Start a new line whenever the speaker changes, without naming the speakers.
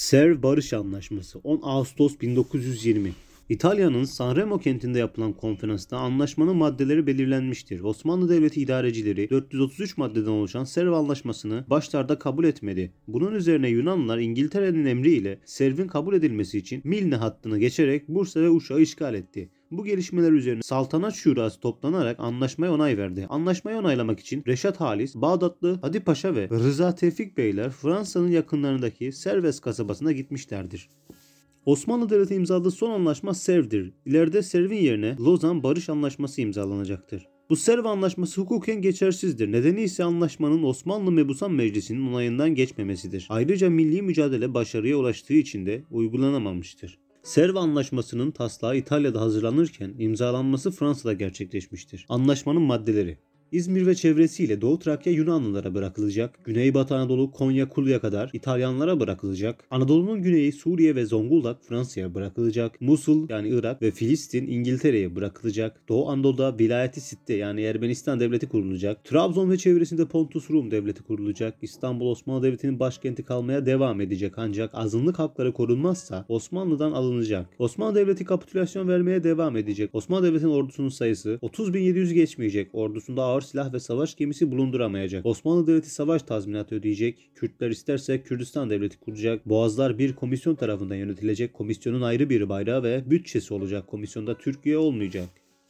Serv Barış Anlaşması 10 Ağustos 1920 İtalya'nın Sanremo kentinde yapılan konferansta anlaşmanın maddeleri belirlenmiştir. Osmanlı Devleti idarecileri 433 maddeden oluşan Serv Anlaşması'nı başlarda kabul etmedi. Bunun üzerine Yunanlılar İngiltere'nin emriyle Serv'in kabul edilmesi için Milne hattını geçerek Bursa ve Uşak'ı işgal etti. Bu gelişmeler üzerine Saltanat Şurası toplanarak anlaşmaya onay verdi. Anlaşmayı onaylamak için Reşat Halis, Bağdatlı Hadi Paşa ve Rıza Tevfik Beyler Fransa'nın yakınlarındaki Serves kasabasına gitmişlerdir. Osmanlı Devleti imzaladığı son anlaşma Serv'dir. İleride Serv'in yerine Lozan Barış Anlaşması imzalanacaktır. Bu Serv Anlaşması hukuken geçersizdir. Nedeni ise anlaşmanın Osmanlı Mebusan Meclisi'nin onayından geçmemesidir. Ayrıca milli mücadele başarıya ulaştığı için de uygulanamamıştır. Serv Anlaşması'nın taslağı İtalya'da hazırlanırken imzalanması Fransa'da gerçekleşmiştir. Anlaşmanın maddeleri İzmir ve çevresiyle Doğu Trakya Yunanlılara bırakılacak. Güneybatı Anadolu Konya Kulya kadar İtalyanlara bırakılacak. Anadolu'nun güneyi Suriye ve Zonguldak Fransa'ya bırakılacak. Musul yani Irak ve Filistin İngiltere'ye bırakılacak. Doğu Anadolu'da vilayeti Sitte yani Ermenistan devleti kurulacak. Trabzon ve çevresinde Pontus Rum devleti kurulacak. İstanbul Osmanlı Devleti'nin başkenti kalmaya devam edecek ancak azınlık hakları korunmazsa Osmanlı'dan alınacak. Osmanlı Devleti kapitülasyon vermeye devam edecek. Osmanlı Devleti'nin ordusunun sayısı 30.700 geçmeyecek. Ordusunda ağır silah ve savaş gemisi bulunduramayacak. Osmanlı Devleti savaş tazminatı ödeyecek. Kürtler isterse Kürdistan Devleti kuracak. Boğazlar bir komisyon tarafından yönetilecek. Komisyonun ayrı bir bayrağı ve bütçesi olacak. Komisyonda Türkiye olmayacak.